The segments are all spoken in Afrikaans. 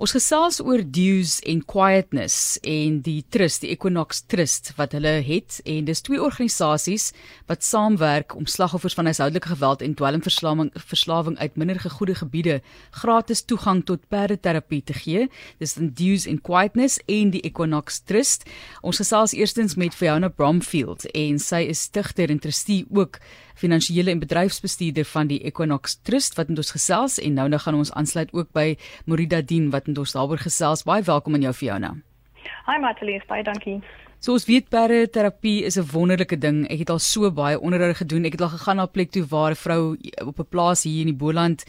Ons gesels oor dues en quietness en die trust, die Equinox Trust wat hulle het en dis twee organisasies wat saamwerk om slagoffers van huishoudelike geweld en dwelmverslawing verslawing uit minder gegoede gebiede gratis toegang tot perdeterapie te gee. Dis dan dues en quietness en die Equinox Trust. Ons gesels eerstens met Fiona Bromfield en sy is stigter en trustee ook finansiële en bedryfsbestuurder van die Equinox Trust wat met ons gesels en nou nou gaan ons aansluit ook by Morida Dien wat met ons daaroor gesels. Baie welkom aan jou Fiona. Hi Matlies, baie dankie. So ons weet perde terapie is 'n wonderlike ding. Ek het al so baie onderhoude gedoen. Ek het al gegaan na 'n plek toe waar 'n vrou op 'n plaas hier in die Boland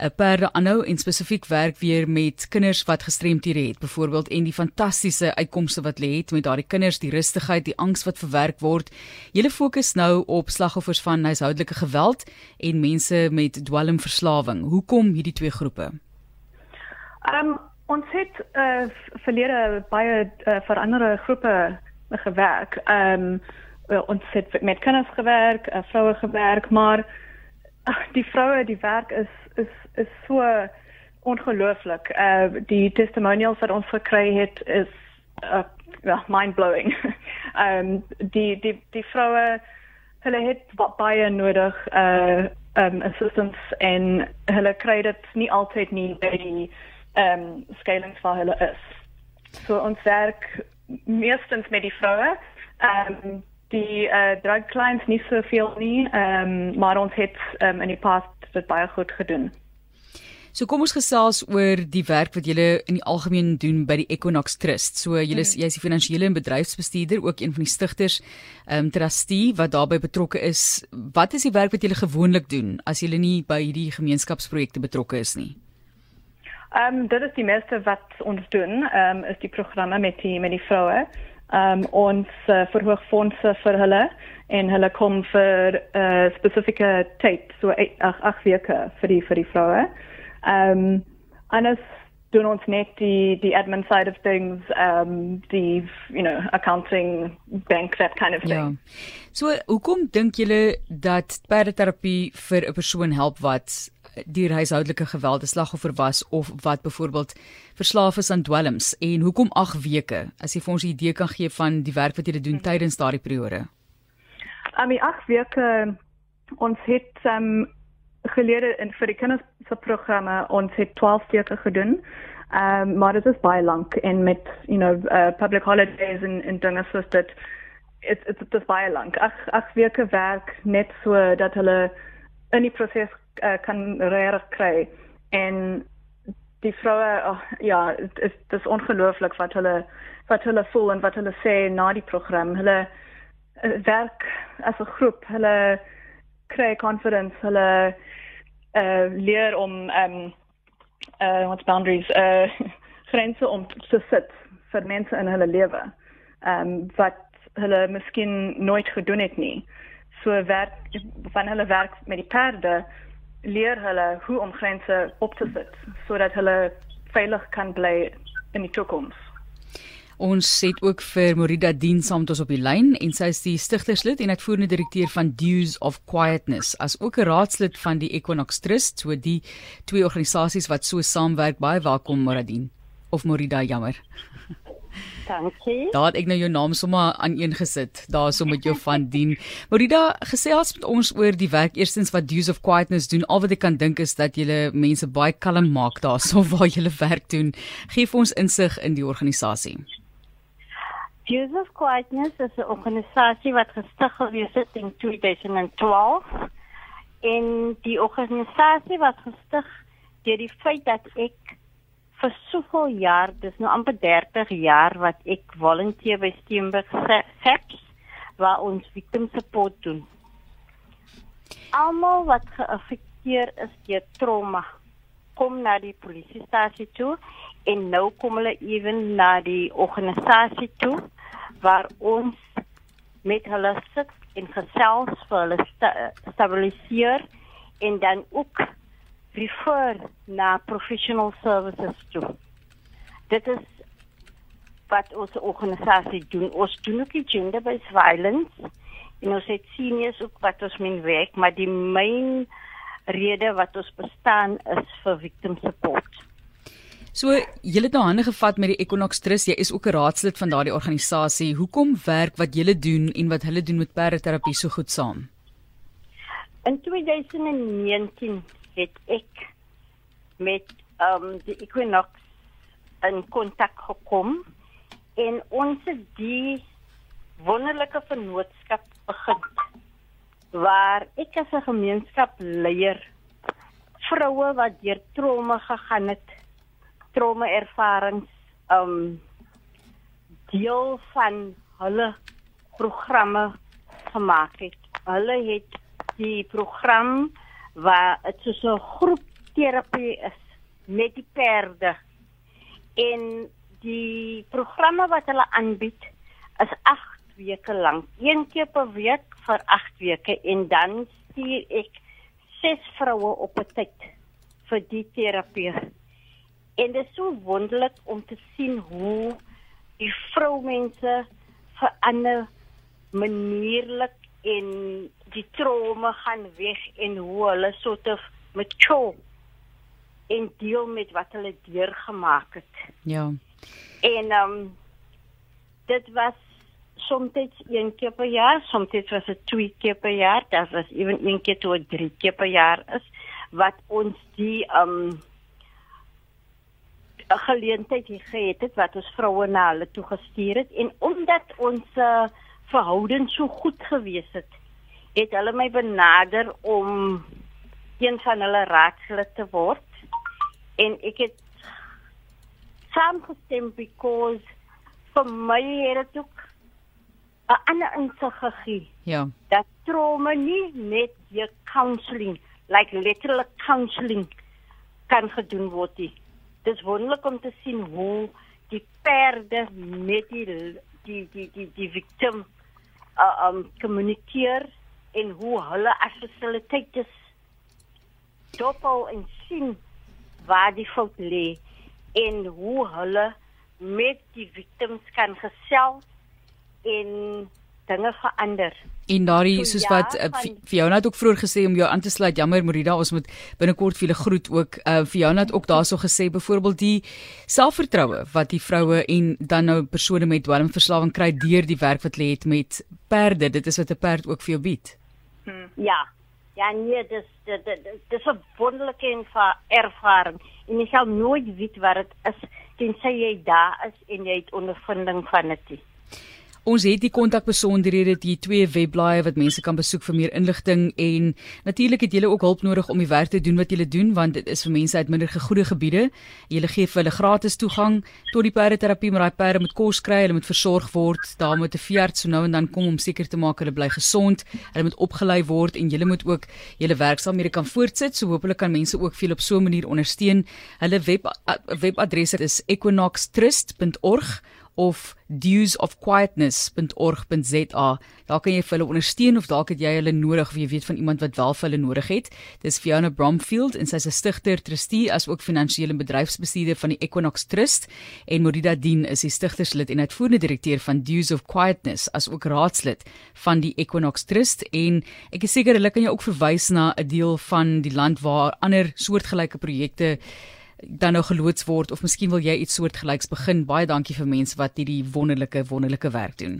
'n perde aanhou en spesifiek werk weer met kinders wat gestremthede het, byvoorbeeld en die fantastiese uitkomste wat lê het met daardie kinders, die rustigheid, die angs wat verwerk word. Julle fokus nou op slagoffers van huishoudelike geweld en mense met dwelmverslawing. Hoekom hierdie twee groepe? Ehm um, ons het uh, verlede baie uh, vir ander groepe gewerk. Ehm um, ons het met kinders gewerk, uh, vroue gewerk, maar ach, die vroue die werk is is is so ongelooflik. Uh die testimonials wat ons gekry het is uh ja, mind blowing. Ehm um, die die die vroue hulle het baie nodig uh um assistance en hulle kry dit nie altyd nie by die ehm um, skalings vir hulle is. So ons werk meestens met die vroue. Ehm um, die uh drug clients nie so veel nie, ehm um, maar ons het um, in die past dit baie goed gedoen. So kom ons gesels oor die werk wat julle in die algemeen doen by die Equinox Trust. So julle is hmm. jy's die finansiële en bedryfsbestuurder, ook een van die stigters, ehm um, trustee wat daarbey betrokke is. Wat is die werk wat julle gewoonlik doen as julle nie by hierdie gemeenskapsprojekte betrokke is nie? Ehm um, dit is die meeste wat ons doen, ehm um, is die programme met die met die vroue. Ehm um, ons uh, verhoog fondse vir hulle en hulle kom vir 'n uh, spesifieke tyd so 8 8 weke vir die vir die vroue. Ehm um, anders doen ons net die die admin side of things um die you know accounting bank that kind of thing. Ja. So hoekom dink julle dat perdeterapie vir 'n persoon help wat deur huishoudelike geweld 'n slagoffer was of wat byvoorbeeld verslaaf is aan dwelms en hoekom 8 weke? As jy vir ons 'n idee kan gee van die werk wat jy doen tydens daardie periode. I mean 8 weke ons het um gelede in vir die kinders se programme ons het 12 weke gedoen. Um maar dit is baie lank en met you know uh, public holidays en en dinge soos dit it's it's just baie lank. 8 8 weke werk net so dat hulle in die proses uh, kan reg kry. En die vroue oh, ja dit is dis ongelooflik wat hulle wat hulle voel en wat hulle sê na die program. Hulle uh, werk as 'n groep. Hulle kry confidence hulle uh, leer om um uh what's boundaries uh grense om te sit vir mense in hulle lewe um wat hulle miskien nooit gedoen het nie. So werk van hulle werk met die perde leer hulle hoe om grense op te sit sodat hulle veilig kan bly in die toekoms. Ons het ook vir Morida Dien saam met ons op die lyn en sy is die stigterslid en uitvoerende direkteur van Dues of Quietness as ook 'n raadslid van die Equinox Trust, so die twee organisasies wat so saamwerk. Baie welkom Morida of Morida, jammer. Dankie. Daar het ek nou jou naam sommer aan een gesit. Daarso met jou van dien. Morida, gesels met ons oor die werk eerstens wat Dues of Quietness doen. Al wat ek kan dink is dat julle mense baie kalm maak daarso waar julle werk doen. Geef ons insig in die organisasie. Dues of Quietness is 'n organisasie wat gestig gewees het in 2012. En die organisasie was gestig deur die feit dat ek vir soveel jaar, dis nou amper 30 jaar wat ek volunteer by Steenberg SAPS waar ons victim support doen. Almal wat geaffekteer is deur trauma kom na die polisiestasie toe en nou kom hulle ewen na die organisasie toe waar ons met hulle sit en gesels vir hulle sta stabiliseer en dan ook refer na professional services toe. Dit is wat ons organisasie doen. Ons doen ook die gender-based violence en ons het seniors ook wat ons min werk, maar die main rede wat ons bestaan is vir victim support. So, jy het nou hande gevat met die Equinox Trust. Jy is ook 'n raadslid van daardie organisasie. Hoekom werk wat julle doen en wat hulle doen met perdeterapie so goed saam? In 2019 het ek met um, die Equinox in kontak gekom en ons het die wonderlike vennootskap begin waar ek as 'n gemeenskapsleier vroue wat deur trauma gegaan het trauma ervarings um deel van hulle programme gemaak het. Hulle het die program waar dit so 'n groep terapie is met die perde en die programme wat hulle aanbied is 8 weke lank, een keer per week vir 8 weke en dan stuur ek ses vroue op 'n tyd vir die terapie. En dit is so wonderlik om te sien hoe die vroumense verander manierlik en die trauma gaan weg en hoe hulle soort of mature en deel met wat hulle deurgemaak het. Ja. En ehm um, dit was soms een keer per jaar, soms was dit twee keer per jaar, dat was even een keer tot drie keer per jaar is wat ons die ehm um, geleentheid gehad het wat ons vroue na hulle toe gestuur het en omdat ons uh, verhouding so goed gewees het, het hulle my benader om een van hulle raadslid te word en ek het saamgestem because vir my het dit ook 'n ander insig gegee. Ja. Dat trauma nie net jou counselling, like literally counselling kan gedoen word nie dis wonderlik om te sien hoe die perde met die die die die die victim uh, um kommunikeer en hoe hulle as facilitators dophou en sien waar die fout lê en hoe hulle met die victims kan gesels en dinge verander. En daardie soos ja, wat uh, vir jou net ook vroeër gesê om jou aan te sluit. Jammer Morida, ons moet binnekort vir julle groet ook. Uh, vir jou net ook daarso gesê byvoorbeeld die selfvertroue wat die vroue en dan nou persone met dwelmverslawing kry deur die werk wat hulle het met perde. Dit is wat 'n perd ook vir jou bied. Hmm. Ja. Ja, nee, dis dit dis 'n wonderlike ervaring. En jy sal nooit weet wat dit is tensy jy daar is en jy het ondervinding van dit. Ons het die kontakbesonderhede die twee webblaaie wat mense kan besoek vir meer inligting en natuurlik het julle ook hulp nodig om die werk te doen wat julle doen want dit is vir mense uit minder gegoede gebiede. Julle gee vir hulle gratis toegang tot die perdeterapie, maar daai perde moet kos kry, hulle moet versorg word, daar moet 'n veearts so nou en dan kom om seker te maak hulle bly gesond. Hulle moet opgelei word en julle moet ook julle werksaamhede kan voortsit. So hopelik kan mense ook veel op so 'n manier ondersteun. Hulle web webadres is equinoxtrust.org of dewsofquietness.org.za. Daar kan jy hulle ondersteun of dalk het jy hulle nodig of jy weet van iemand wat wel vir hulle nodig het. Dis Fiona Bromfield en sy's 'n stigter, trustee as ook finansiële bedryfsbestuurder van die Equinox Trust en Morida Dien is die stigterslid en uitvoerende direkteur van Dews of Quietness as ook raadslid van die Equinox Trust en ek is seker hulle kan jou ook verwys na 'n deel van die land waar ander soortgelyke projekte dan nou geloods word of miskien wil jy iets soortgelyks begin. Baie dankie vir mense wat hierdie wonderlike wonderlike werk doen.